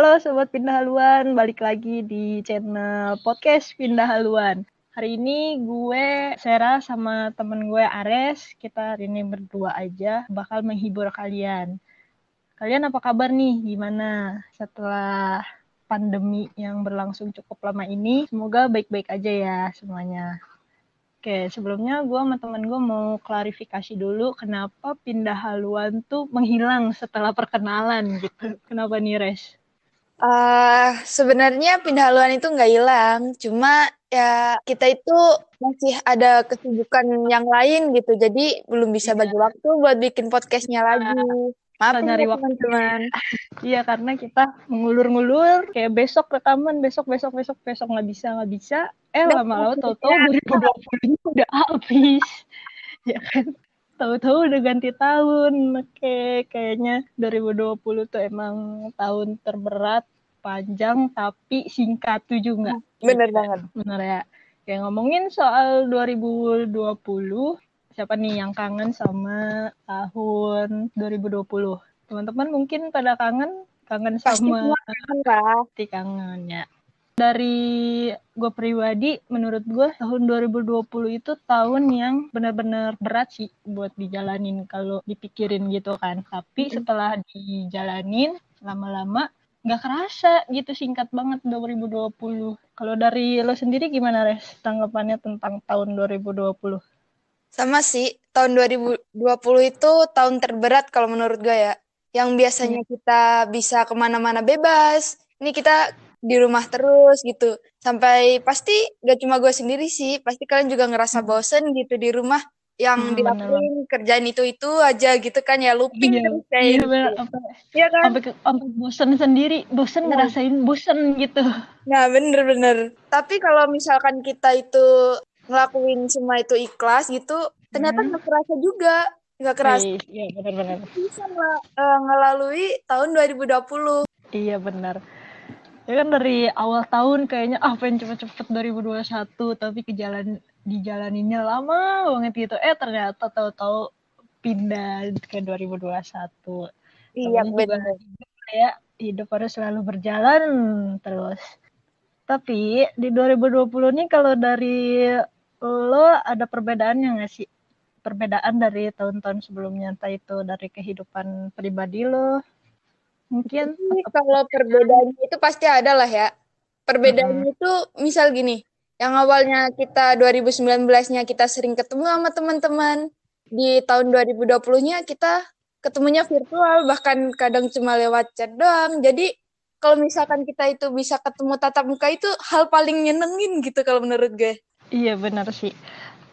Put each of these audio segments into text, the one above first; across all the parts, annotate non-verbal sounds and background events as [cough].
Halo Sobat Pindah Haluan, balik lagi di channel podcast Pindah Haluan. Hari ini gue, Sarah sama temen gue Ares, kita hari ini berdua aja bakal menghibur kalian. Kalian apa kabar nih? Gimana setelah pandemi yang berlangsung cukup lama ini? Semoga baik-baik aja ya semuanya. Oke, sebelumnya gue sama temen gue mau klarifikasi dulu kenapa pindah haluan tuh menghilang setelah perkenalan gitu. Kenapa nih, Res? Uh, sebenarnya pindah haluan itu nggak hilang, cuma ya kita itu masih ada kesibukan yang lain gitu, jadi belum bisa bagi iya. waktu buat bikin podcastnya lagi. Maaf nyari waktu teman. [laughs] Iya karena kita mengulur-ngulur kayak besok rekaman besok besok besok besok nggak bisa nggak bisa. Eh lama-lama tahu-tahu 2020 [laughs] udah habis. [laughs] ya kan? Tahu-tahu udah ganti tahun. Oke, kayaknya 2020 tuh emang tahun terberat, panjang tapi singkat tuh juga. Bener banget. Bener ya. Kayak ngomongin soal 2020, siapa nih yang kangen sama tahun 2020? Teman-teman mungkin pada kangen, kangen sama Pasti kangen, ya. Dari gue pribadi, menurut gue tahun 2020 itu tahun yang benar-benar berat sih buat dijalanin kalau dipikirin gitu kan. Tapi setelah dijalanin lama-lama nggak kerasa gitu singkat banget 2020. Kalau dari lo sendiri gimana res tanggapannya tentang tahun 2020? Sama sih, tahun 2020 itu tahun terberat kalau menurut gue ya. Yang biasanya hmm. kita bisa ke mana-mana bebas, ini kita di rumah terus gitu. Sampai pasti gak cuma gue sendiri sih, pasti kalian juga ngerasa hmm. bosen gitu di rumah yang hmm, dilakuin kerjaan itu itu aja gitu kan ya looping iya, terus kayak iya, gitu. Iya kan? Sampai, sampai bosen sendiri, bosen nah. ngerasain bosen gitu. Nah bener-bener. Tapi kalau misalkan kita itu ngelakuin semua itu ikhlas gitu ternyata hmm. kerasa juga nggak kerasa iya benar-benar bisa uh, ngelalui tahun 2020 iya benar ya kan dari awal tahun kayaknya ah pengen cepet-cepet 2021 tapi ke jalan dijalaninnya lama banget gitu. Eh ternyata tahu-tahu pindah ke 2021 iya benar ya hidup harus selalu berjalan terus. Tapi di 2020 nih kalau dari lo ada perbedaannya nggak sih? Perbedaan dari tahun-tahun sebelumnya, entah itu dari kehidupan pribadi lo, mungkin? Kalau perbedaannya itu pasti ada lah ya. Perbedaannya itu misal gini, yang awalnya kita 2019-nya kita sering ketemu sama teman-teman, di tahun 2020-nya kita ketemunya virtual, bahkan kadang cuma lewat chat doang. Jadi kalau misalkan kita itu bisa ketemu tatap muka itu hal paling nyenengin gitu kalau menurut gue. Iya benar sih.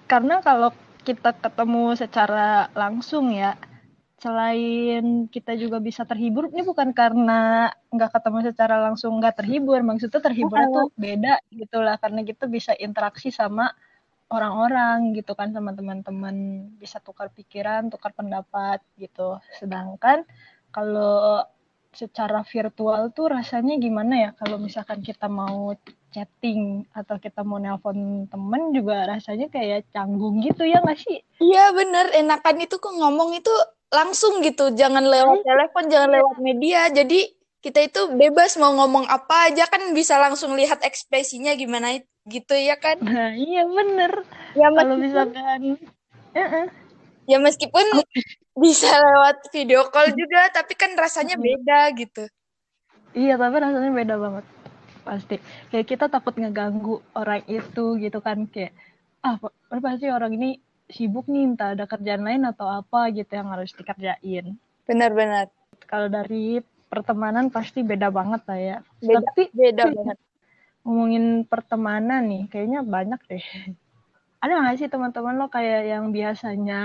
Karena kalau kita ketemu secara langsung ya, selain kita juga bisa terhibur, ini bukan karena nggak ketemu secara langsung nggak terhibur, maksudnya terhibur itu beda gitulah, karena kita bisa interaksi sama orang-orang gitu kan sama teman-teman bisa tukar pikiran, tukar pendapat gitu. Sedangkan kalau secara virtual tuh rasanya gimana ya kalau misalkan kita mau chatting atau kita mau nelpon temen juga rasanya kayak canggung gitu ya nggak sih? Iya bener, enakan itu kok ngomong itu langsung gitu, jangan lewat telepon, jangan lewat media. Jadi kita itu bebas mau ngomong apa aja kan bisa langsung lihat ekspresinya gimana gitu ya kan? Nah iya bener. Ya kalau misalkan, uh -uh. Ya meskipun [laughs] bisa lewat video call juga, tapi kan rasanya beda gitu. Iya tapi rasanya beda banget. Pasti. Kayak kita takut ngeganggu orang itu gitu kan kayak ah pasti orang ini sibuk nih entah ada kerjaan lain atau apa gitu yang harus dikerjain. Benar-benar kalau dari pertemanan pasti beda banget lah ya. Beda, tapi beda [laughs] banget. ngomongin pertemanan nih kayaknya banyak deh ada nggak sih teman-teman lo kayak yang biasanya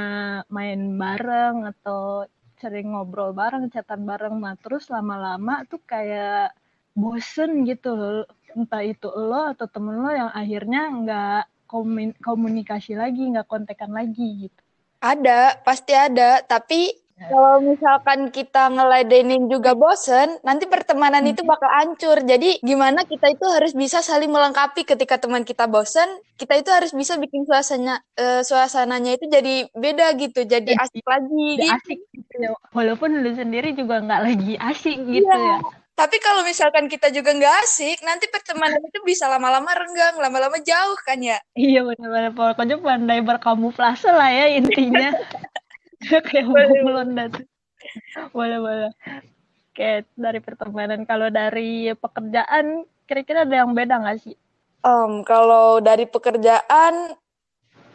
main bareng atau sering ngobrol bareng, catatan bareng, nah terus lama-lama tuh kayak bosen gitu loh. Entah itu lo atau temen lo yang akhirnya nggak komunikasi lagi nggak kontekan lagi gitu. Ada pasti ada. Tapi. Kalau misalkan kita ngeladenin juga bosen, nanti pertemanan hmm. itu bakal hancur. Jadi gimana kita itu harus bisa saling melengkapi ketika teman kita bosen, kita itu harus bisa bikin suasana uh, suasananya itu jadi beda gitu, jadi asik lagi. Gitu. Asik gitu ya. Walaupun lu sendiri juga nggak lagi asik gitu ya. ya Tapi kalau misalkan kita juga nggak asik, nanti pertemanan itu bisa lama-lama renggang, lama-lama jauh kan ya? Iya benar-benar pokoknya pandai berkamuflase lah ya intinya. [laughs] [laughs] Kayak melonda tuh. Boleh boleh. Kayak dari pertemanan. Kalau dari pekerjaan, kira-kira ada yang beda nggak sih? Um, kalau dari pekerjaan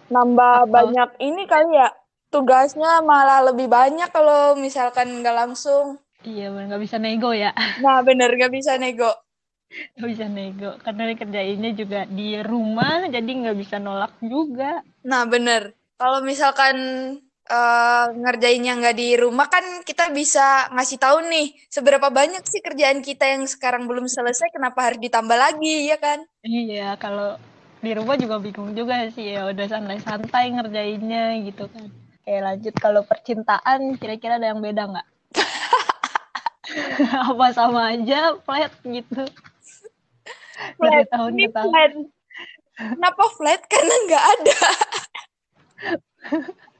nambah Atau- banyak ini kali ya tugasnya malah lebih banyak kalau misalkan nggak langsung. Iya, bener, nggak bisa nego ya. [laughs] Nah bener nggak bisa nego. Nggak bisa nego. Karena kerjainnya juga di rumah, jadi nggak bisa nolak juga. Nah bener. Kalau misalkan eh, ngerjainnya nggak di rumah kan kita bisa ngasih tahu nih seberapa banyak sih kerjaan kita yang sekarang belum selesai, kenapa harus ditambah lagi ya kan? Iya, kalau di rumah juga bingung juga sih ya udah santai-santai ngerjainnya gitu kan. Oke lanjut kalau percintaan kira-kira ada yang beda nggak? [laughs] Apa sama aja flat gitu dari Flat. tahun Ini ke tahun? flat. Kenapa flat? Karena nggak ada. [laughs]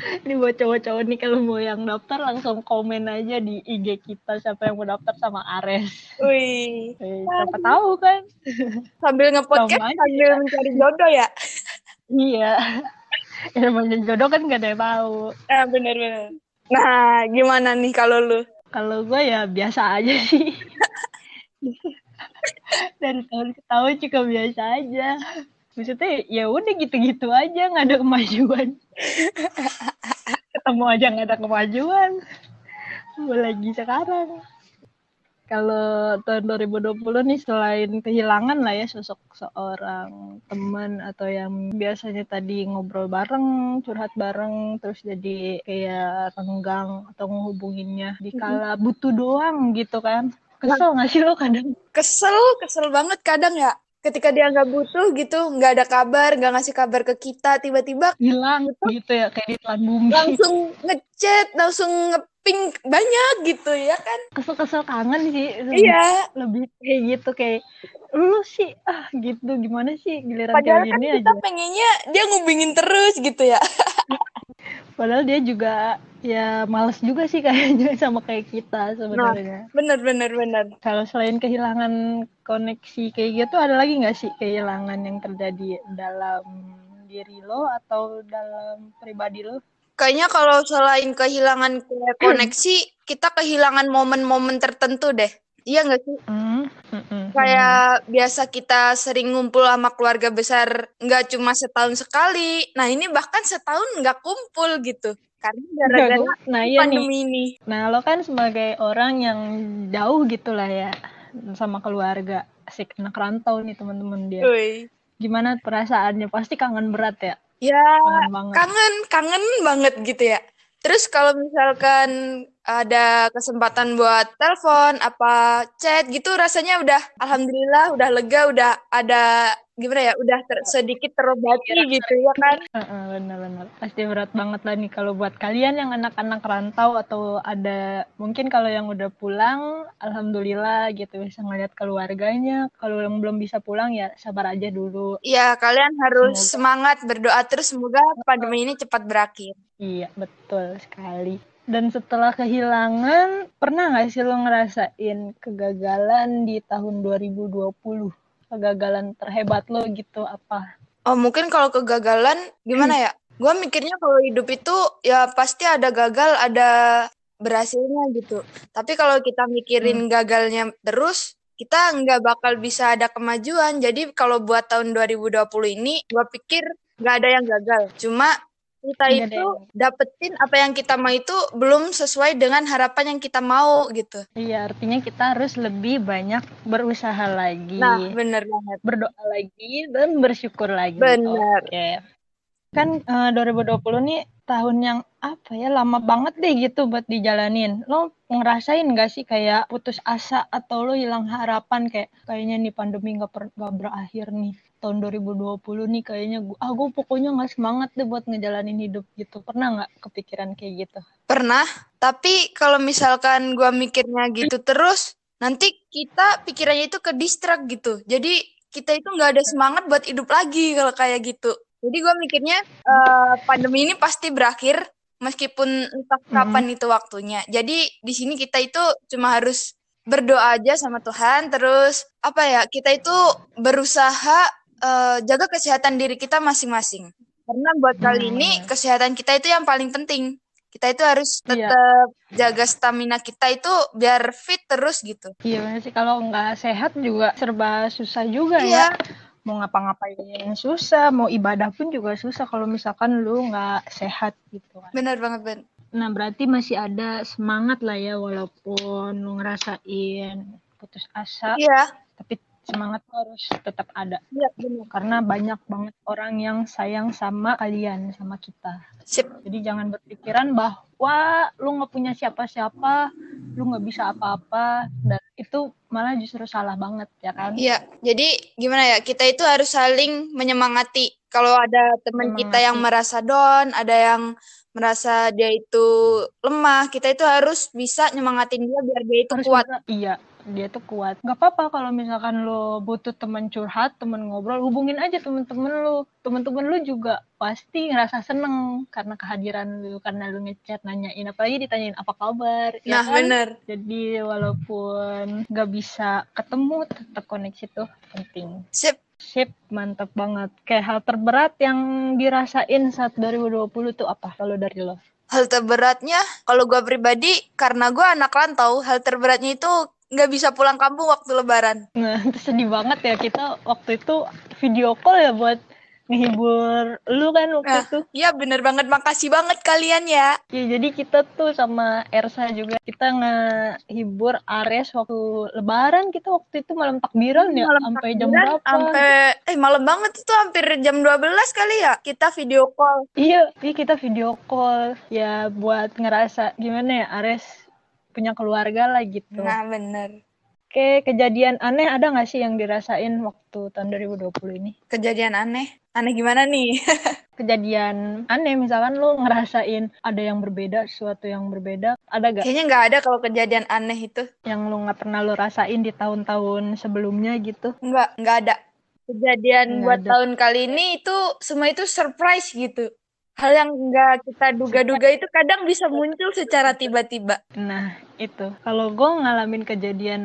Ini buat cowok-cowok nih kalau mau yang daftar langsung komen aja di IG kita siapa yang mau daftar sama Ares. Wih. Eh, siapa tahu kan? Sambil ngepodcast sambil mencari jodoh ya. Iya. Ya, namanya jodoh kan gak ada yang tahu. Ah, bener-bener. Nah, gimana nih kalau lu? Kalau gue ya biasa aja sih. [laughs] Dari tahun ke tahun juga biasa aja. Maksudnya ya udah gitu-gitu aja, nggak ada kemajuan. [laughs] Ketemu aja nggak ada kemajuan. Lagi sekarang. Kalau tahun 2020 nih selain kehilangan lah ya sosok seorang teman atau yang biasanya tadi ngobrol bareng, curhat bareng, terus jadi kayak renggang atau ngehubunginnya di kala butuh doang gitu kan. Kesel nggak sih lo kadang? Kesel, kesel banget kadang ya. Ketika dia nggak butuh gitu, nggak ada kabar, nggak ngasih kabar ke kita, tiba-tiba Hilang gitu ya kayak di telan bumi. langsung ngechat, langsung ngeping banyak gitu ya kan? Kesel-kesel kangen sih. Iya. Lebih kayak gitu kayak lu sih ah gitu gimana sih giliran Padahal kayak kan gini kita aja. pengennya dia ngubingin terus gitu ya. [laughs] Padahal dia juga ya males juga sih kayaknya [laughs] sama kayak kita sebenarnya. Bener, bener, bener. Kalau selain kehilangan koneksi kayak gitu, ada lagi nggak sih kehilangan yang terjadi dalam diri lo atau dalam pribadi lo? Kayaknya kalau selain kehilangan [clears throat] koneksi, kita kehilangan momen-momen tertentu deh. Iya nggak sih? Hmm, mm-mm, Kayak biasa kita sering ngumpul sama keluarga besar nggak cuma setahun sekali. Nah ini bahkan setahun nggak kumpul gitu. Karena gara-gara. Nah iya nih. pandemi ini. Nah lo kan sebagai orang yang jauh gitu lah ya sama keluarga, asik anak rantau nih teman-teman dia. Woi. Gimana perasaannya? Pasti kangen berat ya, Ya kangen banget. kangen, kangen banget gitu ya. Terus kalau misalkan ada kesempatan buat telepon apa chat gitu rasanya udah alhamdulillah udah lega udah ada gimana ya udah ter- sedikit terobati gitu ya kan? Heeh, benar-benar. Pasti berat banget lah nih kalau buat kalian yang anak-anak rantau atau ada mungkin kalau yang udah pulang alhamdulillah gitu bisa ngeliat keluarganya. Kalau yang belum bisa pulang ya sabar aja dulu. Ya kalian harus semangat berdoa terus semoga pandemi ini cepat berakhir. Iya betul sekali dan setelah kehilangan pernah nggak sih lo ngerasain kegagalan di tahun 2020 kegagalan terhebat lo gitu apa? Oh mungkin kalau kegagalan gimana ya? Gue mikirnya kalau hidup itu ya pasti ada gagal ada berhasilnya gitu. Tapi kalau kita mikirin gagalnya terus kita nggak bakal bisa ada kemajuan. Jadi kalau buat tahun 2020 ini gue pikir nggak ada yang gagal. Cuma kita Nggak ada itu dapetin apa yang kita mau itu belum sesuai dengan harapan yang kita mau gitu iya artinya kita harus lebih banyak berusaha lagi nah bener banget berdoa lagi dan bersyukur lagi. Benar. Oke. Kan eh, 2020 nih tahun yang apa ya lama banget deh gitu buat dijalanin. Lo ngerasain gak sih kayak putus asa atau lo hilang harapan kayak kayaknya nih pandemi nggak per- nggak berakhir nih tahun 2020 nih kayaknya gua ah gue pokoknya nggak semangat deh buat ngejalanin hidup gitu pernah nggak kepikiran kayak gitu Pernah, tapi kalau misalkan gua mikirnya gitu terus, nanti kita pikirannya itu ke distract gitu. Jadi kita itu nggak ada semangat buat hidup lagi kalau kayak gitu. Jadi gua mikirnya eh, pandemi ini pasti berakhir. meskipun entah kapan itu waktunya. Jadi di sini kita itu cuma harus berdoa aja sama Tuhan, terus apa ya kita itu berusaha uh, jaga kesehatan diri kita masing-masing. Karena buat kali ini kesehatan kita itu yang paling penting kita itu harus tetap iya. jaga stamina kita itu biar fit terus gitu. Iya benar sih kalau nggak sehat juga serba susah juga iya. ya. Mau ngapa-ngapain susah, mau ibadah pun juga susah kalau misalkan lu nggak sehat gitu kan. Benar banget Ben. Nah berarti masih ada semangat lah ya walaupun lu ngerasain putus asa. Iya. Tapi semangat harus tetap ada. Iya, benar. Karena banyak banget orang yang sayang sama kalian, sama kita. Sip. Jadi jangan berpikiran bahwa lu nggak punya siapa-siapa, lu nggak bisa apa-apa, dan itu malah justru salah banget, ya kan? Iya. Jadi gimana ya? Kita itu harus saling menyemangati. Kalau ada teman kita yang merasa down, ada yang merasa dia itu lemah, kita itu harus bisa nyemangatin dia biar dia itu harus kuat. Bisa, iya, dia tuh kuat. Nggak apa-apa kalau misalkan lo butuh teman curhat teman ngobrol hubungin aja temen-temen lo. Temen-temen lo juga pasti ngerasa seneng karena kehadiran lo karena lo ngechat nanyain apa lagi ditanyain apa kabar? Ya nah kan? bener. Jadi walaupun nggak bisa ketemu tetap koneksi tuh penting. Sip. Sip, mantap banget. Kayak hal terberat yang dirasain saat 2020 tuh apa? Kalau dari lo? Hal terberatnya, kalau gue pribadi, karena gue anak rantau, hal terberatnya itu nggak bisa pulang kampung waktu lebaran. Nah, sedih banget ya kita waktu itu video call ya buat ngehibur lu kan waktu nah, itu. Iya bener banget, makasih banget kalian ya. Ya jadi kita tuh sama Ersa juga kita ngehibur Ares waktu lebaran kita waktu itu malam takbiran ya malam sampai jam berapa? Sampai eh malam banget itu hampir jam 12 kali ya kita video call. Iya, iya kita video call ya buat ngerasa gimana ya Ares punya keluarga lah gitu. Nah, bener. Oke, kejadian aneh ada nggak sih yang dirasain waktu tahun 2020 ini? Kejadian aneh? Aneh gimana nih? [laughs] kejadian aneh, misalkan lu ngerasain ada yang berbeda, sesuatu yang berbeda, ada gak? Kayaknya nggak ada kalau kejadian aneh itu. Yang lu nggak pernah lu rasain di tahun-tahun sebelumnya gitu? Nggak, nggak ada. Kejadian nggak buat ada. tahun kali ini itu semua itu surprise gitu hal yang nggak kita duga-duga itu kadang bisa muncul secara tiba-tiba. Nah, itu. Kalau gue ngalamin kejadian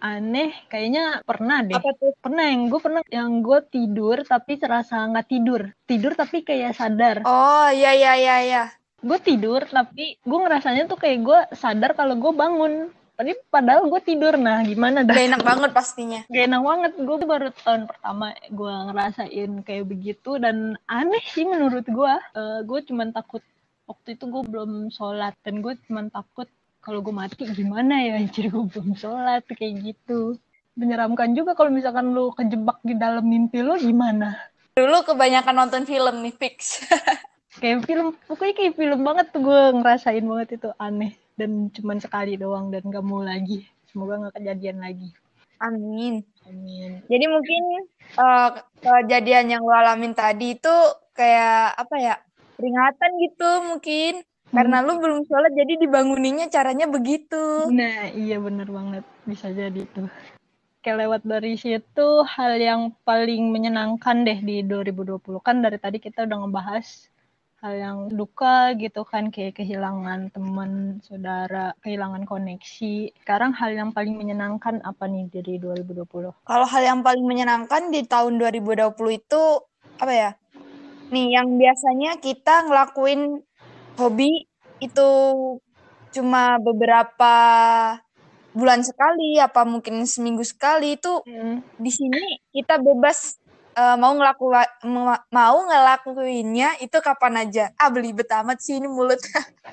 aneh, kayaknya pernah deh. Apa tuh? Pernah yang gue pernah yang gue tidur tapi terasa nggak tidur. Tidur tapi kayak sadar. Oh, iya iya iya iya. Gue tidur tapi gue ngerasanya tuh kayak gue sadar kalau gue bangun tapi padahal gue tidur nah gimana dah? Gak enak banget pastinya. Gak enak banget. Gue baru tahun pertama gue ngerasain kayak begitu dan aneh sih menurut gue uh, gue cuma takut waktu itu gue belum sholat dan gue cuma takut kalau gue mati gimana ya? Jadi gue belum sholat kayak gitu. Menyeramkan juga kalau misalkan lu kejebak di dalam mimpi lo gimana? Dulu kebanyakan nonton film nih fix. [laughs] Kayak film pokoknya kayak film banget tuh gue ngerasain banget itu aneh dan cuma sekali doang dan gak mau lagi. Semoga nggak kejadian lagi. Amin. Amin. Jadi mungkin uh, kejadian yang lo alamin tadi itu kayak apa ya peringatan gitu mungkin. Hmm. karena lu belum sholat jadi dibanguninnya caranya begitu. Nah iya bener banget. Bisa jadi tuh. Kayak lewat dari situ hal yang paling menyenangkan deh di 2020 kan dari tadi kita udah ngebahas hal yang duka gitu kan kayak kehilangan teman saudara kehilangan koneksi sekarang hal yang paling menyenangkan apa nih dari 2020 kalau hal yang paling menyenangkan di tahun 2020 itu apa ya nih yang biasanya kita ngelakuin hobi itu cuma beberapa bulan sekali apa mungkin seminggu sekali itu hmm. di sini kita bebas uh, mau ngelaku mau ngelakuinnya itu kapan aja. Ah belibet amat sih ini mulut.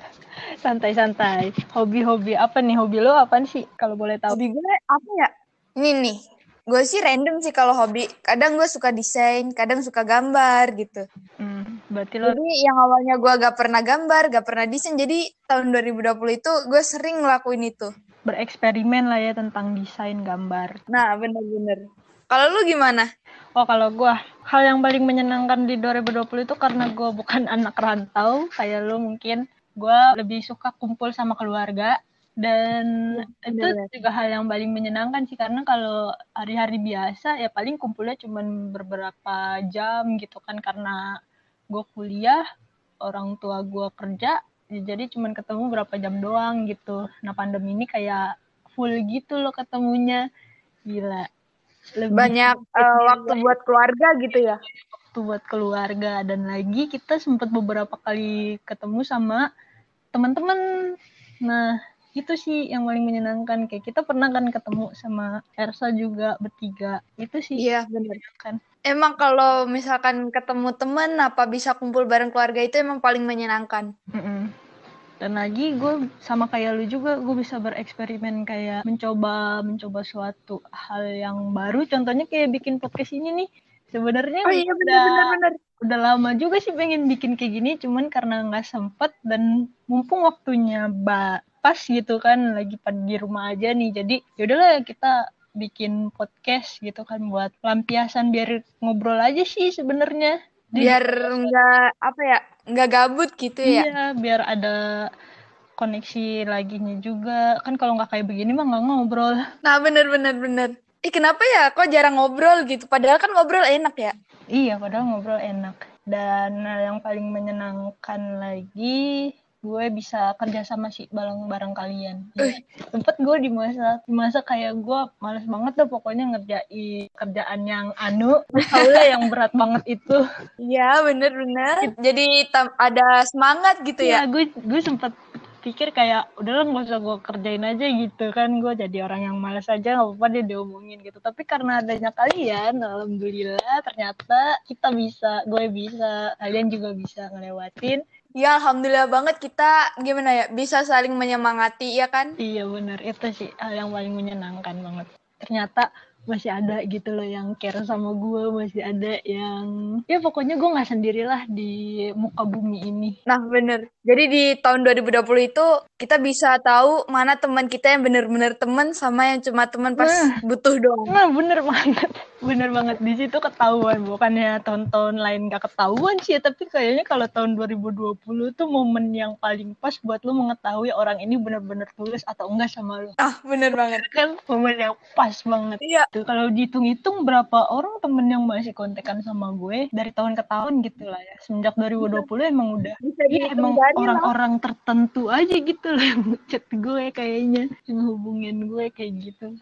[laughs] Santai-santai. Hobi-hobi apa nih? Hobi lo apa sih kalau boleh tahu? Hobi gue apa ya? Ini nih. Gue sih random sih kalau hobi. Kadang gue suka desain, kadang suka gambar gitu. Hmm, berarti lo... Jadi yang awalnya gue gak pernah gambar, gak pernah desain. Jadi tahun 2020 itu gue sering ngelakuin itu. Bereksperimen lah ya tentang desain gambar. Nah bener-bener. Kalau lu gimana? Oh kalau gue, hal yang paling menyenangkan di 2020 itu karena gue bukan [laughs] anak rantau, kayak lu mungkin. Gue lebih suka kumpul sama keluarga, dan ya, itu bener. juga hal yang paling menyenangkan sih karena kalau hari-hari biasa ya paling kumpulnya cuma beberapa jam gitu kan karena gue kuliah orang tua gue kerja jadi cuman ketemu berapa jam doang gitu nah pandemi ini kayak full gitu loh ketemunya gila lebih banyak uh, waktu buat keluarga gitu ya? Waktu buat keluarga dan lagi kita sempat beberapa kali ketemu sama teman-teman. Nah itu sih yang paling menyenangkan. Kayak kita pernah kan ketemu sama Ersa juga bertiga. Itu sih iya benar kan emang kalau misalkan ketemu temen apa bisa kumpul bareng keluarga itu emang paling menyenangkan? Mm -mm. Dan lagi gue sama kayak lu juga gue bisa bereksperimen kayak mencoba mencoba suatu hal yang baru. Contohnya kayak bikin podcast ini nih. Sebenarnya oh, iya, udah bener, bener. udah lama juga sih pengen bikin kayak gini cuman karena nggak sempet dan mumpung waktunya ba pas gitu kan lagi pada di rumah aja nih. Jadi yaudahlah kita bikin podcast gitu kan buat lampiasan biar ngobrol aja sih sebenarnya. Biar nggak apa ya nggak gabut gitu ya? Iya biar ada koneksi lagi nya juga. Kan kalau nggak kayak begini mah nggak ngobrol. Nah bener bener bener. Ih kenapa ya? Kok jarang ngobrol gitu? Padahal kan ngobrol enak ya? Iya padahal ngobrol enak. Dan yang paling menyenangkan lagi gue bisa kerja sama sih bareng-bareng kalian. Ya. Sempet gue di masa di masa kayak gue males banget tuh pokoknya ngerjain kerjaan yang anu, lah yang berat banget itu. Iya bener-bener. Jadi ada semangat gitu ya. Iya gue gue sempet pikir kayak udahlah nggak usah gue kerjain aja gitu kan gue jadi orang yang malas aja nggak apa-apa dia diomongin gitu tapi karena adanya kalian alhamdulillah ternyata kita bisa gue bisa kalian juga bisa ngelewatin Ya, alhamdulillah banget kita gimana ya bisa saling menyemangati ya kan? Iya benar, itu sih hal yang paling menyenangkan banget. Ternyata masih ada gitu loh yang care sama gue masih ada yang ya pokoknya gue nggak sendirilah di muka bumi ini. Nah bener. Jadi di tahun 2020 itu kita bisa tahu mana teman kita yang bener-bener teman sama yang cuma teman pas nah, butuh doang. Nah bener banget. Bener banget. Di situ ketahuan. Bukannya tahun-tahun lain gak ketahuan sih tapi kayaknya kalau tahun 2020 tuh momen yang paling pas buat lo mengetahui orang ini bener-bener tulus atau enggak sama lo ah bener banget. Kan momen yang pas banget. Iya gitu. Kalau dihitung-hitung berapa orang temen yang masih kontekan sama gue dari tahun ke tahun gitu lah ya. Semenjak 2020 emang udah ya, emang orang-orang tertentu aja gitu lah yang chat gue kayaknya yang hubungin gue kayak gitu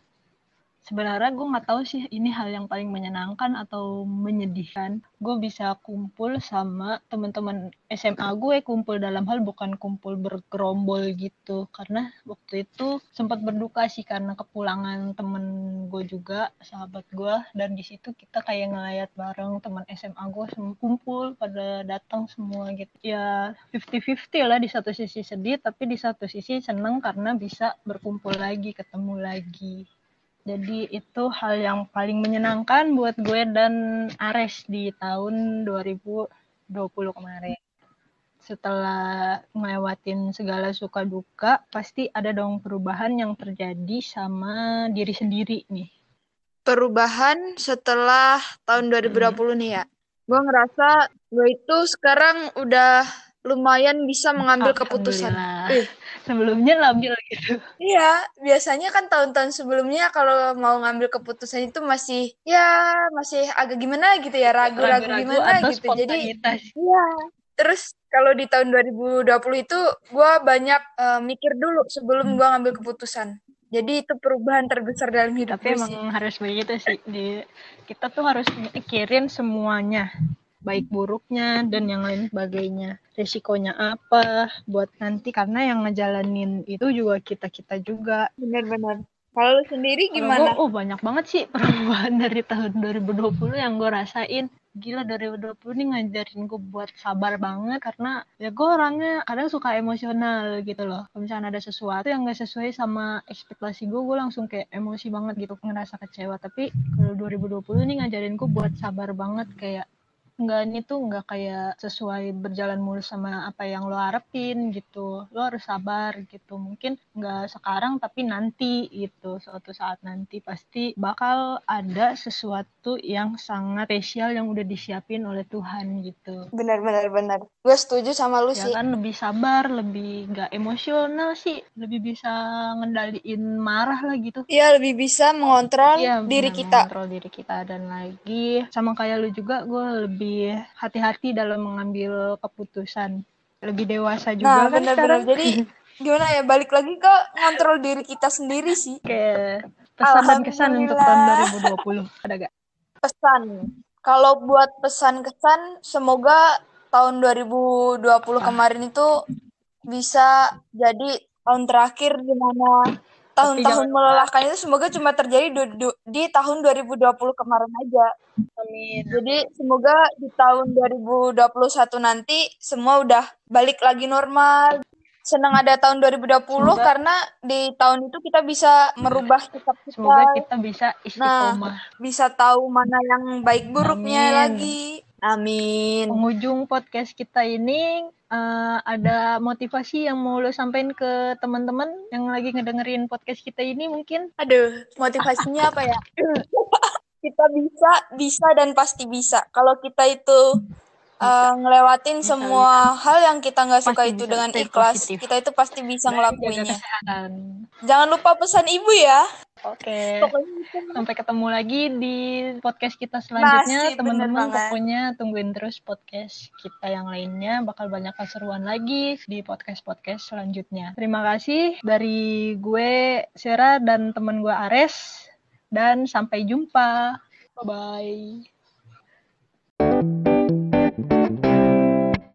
sebenarnya gue nggak tahu sih ini hal yang paling menyenangkan atau menyedihkan. Gue bisa kumpul sama teman-teman SMA gue kumpul dalam hal bukan kumpul bergerombol gitu. Karena waktu itu sempat berduka sih karena kepulangan temen gue juga sahabat gue dan di situ kita kayak ngelayat bareng teman SMA gue semua kumpul pada datang semua gitu. Ya 50-50 lah di satu sisi sedih tapi di satu sisi seneng karena bisa berkumpul lagi ketemu lagi jadi itu hal yang paling menyenangkan buat gue dan Ares di tahun 2020 kemarin. Setelah ngelewatin segala suka duka, pasti ada dong perubahan yang terjadi sama diri sendiri nih. Perubahan setelah tahun 2020 hmm. nih ya. Gue ngerasa gue itu sekarang udah lumayan bisa mengambil keputusan. Eh. Sebelumnya labil gitu. Iya, biasanya kan tahun-tahun sebelumnya kalau mau ngambil keputusan itu masih ya masih agak gimana gitu ya, ragu-ragu gimana gitu. Jadi iya. Terus kalau di tahun 2020 itu gue banyak uh, mikir dulu sebelum gue ngambil keputusan. Jadi itu perubahan terbesar dalam hidup Tapi emang sih. harus begitu sih. Di, kita tuh harus mikirin semuanya baik buruknya dan yang lain sebagainya. Resikonya apa buat nanti? Karena yang ngejalanin itu juga kita kita juga. Benar-benar. Kalau sendiri gimana? oh banyak banget sih [laughs] perubahan dari tahun 2020 yang gue rasain. Gila 2020 ini ngajarin gue buat sabar banget karena ya gue orangnya kadang suka emosional gitu loh. Kalau misalnya ada sesuatu yang gak sesuai sama ekspektasi gue gue langsung kayak emosi banget gitu ngerasa kecewa. Tapi kalau 2020 ini ngajarin gue buat sabar banget kayak nggak ini tuh nggak kayak sesuai berjalan mulus sama apa yang lo harapin gitu. Lo harus sabar gitu. Mungkin nggak sekarang tapi nanti gitu. Suatu saat nanti pasti bakal ada sesuatu yang sangat spesial yang udah disiapin oleh Tuhan gitu. Benar benar benar. Gue setuju sama lu ya sih. kan lebih sabar lebih nggak emosional sih. Lebih bisa ngendaliin marah lah gitu. Iya lebih bisa mengontrol ya, diri kita. mengontrol diri kita dan lagi. Sama kayak lu juga gue lebih lebih hati-hati dalam mengambil keputusan. Lebih dewasa juga Nah, kan benar-benar. sekarang. Jadi [laughs] gimana ya? Balik lagi ke ngontrol diri kita sendiri sih. Oke, pesan kesan untuk tahun 2020 ada gak? Pesan. Kalau buat pesan kesan, semoga tahun 2020 kemarin itu bisa jadi tahun terakhir di mana tahun-tahun melelahkan itu semoga cuma terjadi du- du- di tahun 2020 kemarin aja. Amin. Jadi semoga di tahun 2021 nanti semua udah balik lagi normal. Senang ada tahun 2020 Semoga- karena di tahun itu kita bisa merubah sikap kita, Semoga kita bisa istiqomah. bisa tahu mana yang baik buruknya Amin. lagi. Amin. Penghujung podcast kita ini eh, ada motivasi yang mau lo sampaikan ke teman-teman yang lagi ngedengerin podcast kita ini mungkin? Aduh, motivasinya apa ya? [laughs] kita bisa, bisa dan pasti bisa. Kalau kita itu uh, ngelewatin Bisa, semua hal yang kita nggak suka Pasti itu bisa. dengan ikhlas, positif. kita itu pasti bisa ngelakuinnya. Jangan lupa pesan ibu ya. Oke. Pokoknya itu Sampai ketemu lagi di podcast kita selanjutnya, teman-teman. Pokoknya tungguin terus podcast kita yang lainnya. Bakal banyak keseruan lagi di podcast-podcast selanjutnya. Terima kasih dari gue, Sarah, dan teman gue Ares. Dan sampai jumpa. Bye-bye.